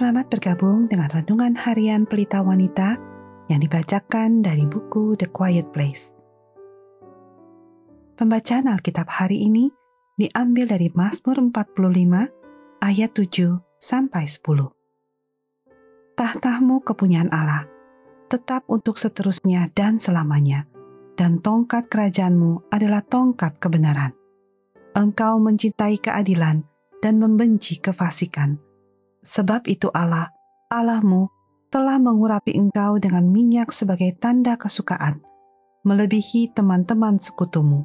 Selamat bergabung dengan Renungan Harian Pelita Wanita yang dibacakan dari buku The Quiet Place. Pembacaan Alkitab hari ini diambil dari Mazmur 45 ayat 7 sampai 10. Tahtamu kepunyaan Allah, tetap untuk seterusnya dan selamanya, dan tongkat kerajaanmu adalah tongkat kebenaran. Engkau mencintai keadilan dan membenci kefasikan Sebab itu Allah, Allahmu, telah mengurapi engkau dengan minyak sebagai tanda kesukaan, melebihi teman-teman sekutumu.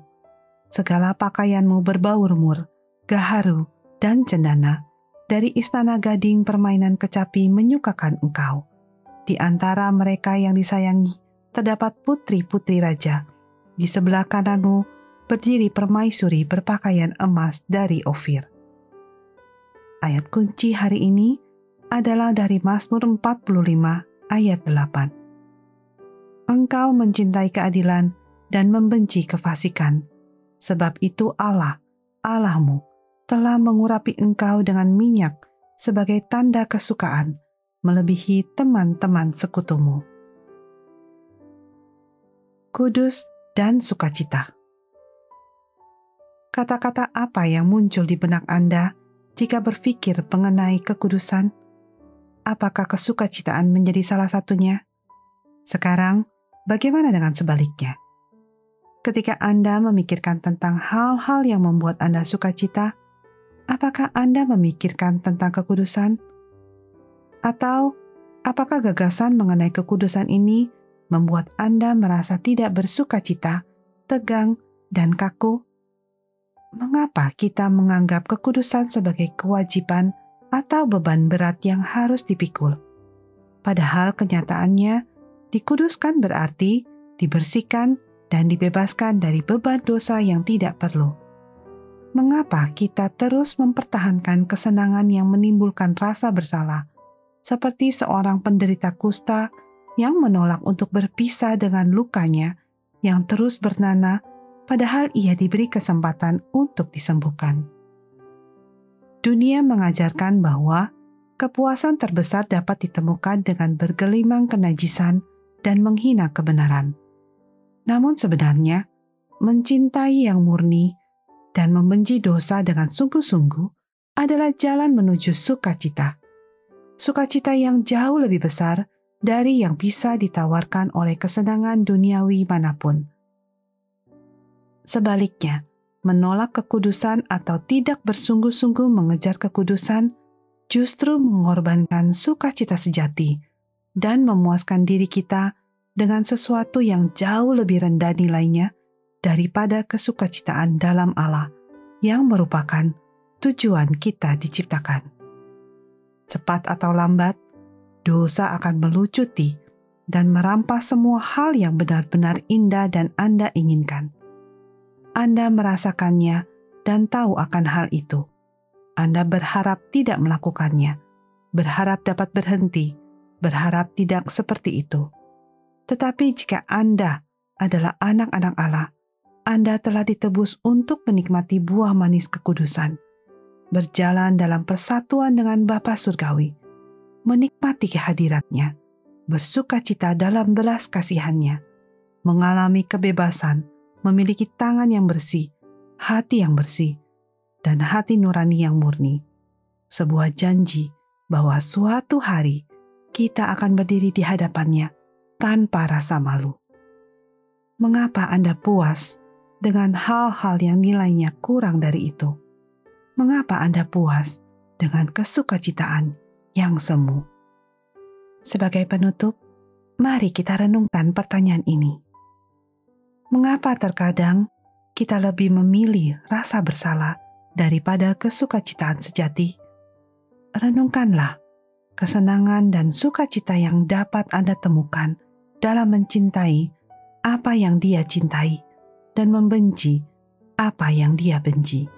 Segala pakaianmu berbaur mur, gaharu, dan cendana. Dari istana gading permainan kecapi menyukakan engkau. Di antara mereka yang disayangi, terdapat putri-putri raja. Di sebelah kananmu berdiri permaisuri berpakaian emas dari Ofir Ayat kunci hari ini adalah dari Mazmur 45 ayat 8. Engkau mencintai keadilan dan membenci kefasikan, sebab itu Allah, Allahmu, telah mengurapi engkau dengan minyak sebagai tanda kesukaan, melebihi teman-teman sekutumu. Kudus dan sukacita. Kata-kata apa yang muncul di benak Anda jika berpikir mengenai kekudusan, apakah kesukacitaan menjadi salah satunya? Sekarang, bagaimana dengan sebaliknya? Ketika Anda memikirkan tentang hal-hal yang membuat Anda sukacita, apakah Anda memikirkan tentang kekudusan? Atau apakah gagasan mengenai kekudusan ini membuat Anda merasa tidak bersukacita, tegang, dan kaku? Mengapa kita menganggap kekudusan sebagai kewajiban atau beban berat yang harus dipikul. Padahal kenyataannya, dikuduskan berarti dibersihkan dan dibebaskan dari beban dosa yang tidak perlu. Mengapa kita terus mempertahankan kesenangan yang menimbulkan rasa bersalah, seperti seorang penderita kusta yang menolak untuk berpisah dengan lukanya yang terus bernanah padahal ia diberi kesempatan untuk disembuhkan. Dunia mengajarkan bahwa kepuasan terbesar dapat ditemukan dengan bergelimang kenajisan dan menghina kebenaran. Namun sebenarnya, mencintai yang murni dan membenci dosa dengan sungguh-sungguh adalah jalan menuju sukacita. Sukacita yang jauh lebih besar dari yang bisa ditawarkan oleh kesenangan duniawi mana pun Sebaliknya, menolak kekudusan atau tidak bersungguh-sungguh mengejar kekudusan justru mengorbankan sukacita sejati dan memuaskan diri kita dengan sesuatu yang jauh lebih rendah nilainya daripada kesukacitaan dalam Allah yang merupakan tujuan kita diciptakan. Cepat atau lambat, dosa akan melucuti dan merampas semua hal yang benar-benar indah dan Anda inginkan. Anda merasakannya dan tahu akan hal itu. Anda berharap tidak melakukannya, berharap dapat berhenti, berharap tidak seperti itu. Tetapi jika Anda adalah anak-anak Allah, Anda telah ditebus untuk menikmati buah manis kekudusan, berjalan dalam persatuan dengan Bapa Surgawi, menikmati kehadiratnya, bersuka cita dalam belas kasihannya, mengalami kebebasan, memiliki tangan yang bersih, hati yang bersih, dan hati nurani yang murni. Sebuah janji bahwa suatu hari kita akan berdiri di hadapannya tanpa rasa malu. Mengapa Anda puas dengan hal-hal yang nilainya kurang dari itu? Mengapa Anda puas dengan kesukacitaan yang semu? Sebagai penutup, mari kita renungkan pertanyaan ini mengapa terkadang kita lebih memilih rasa bersalah daripada kesukacitaan sejati? Renungkanlah kesenangan dan sukacita yang dapat Anda temukan dalam mencintai apa yang Dia cintai dan membenci apa yang Dia benci.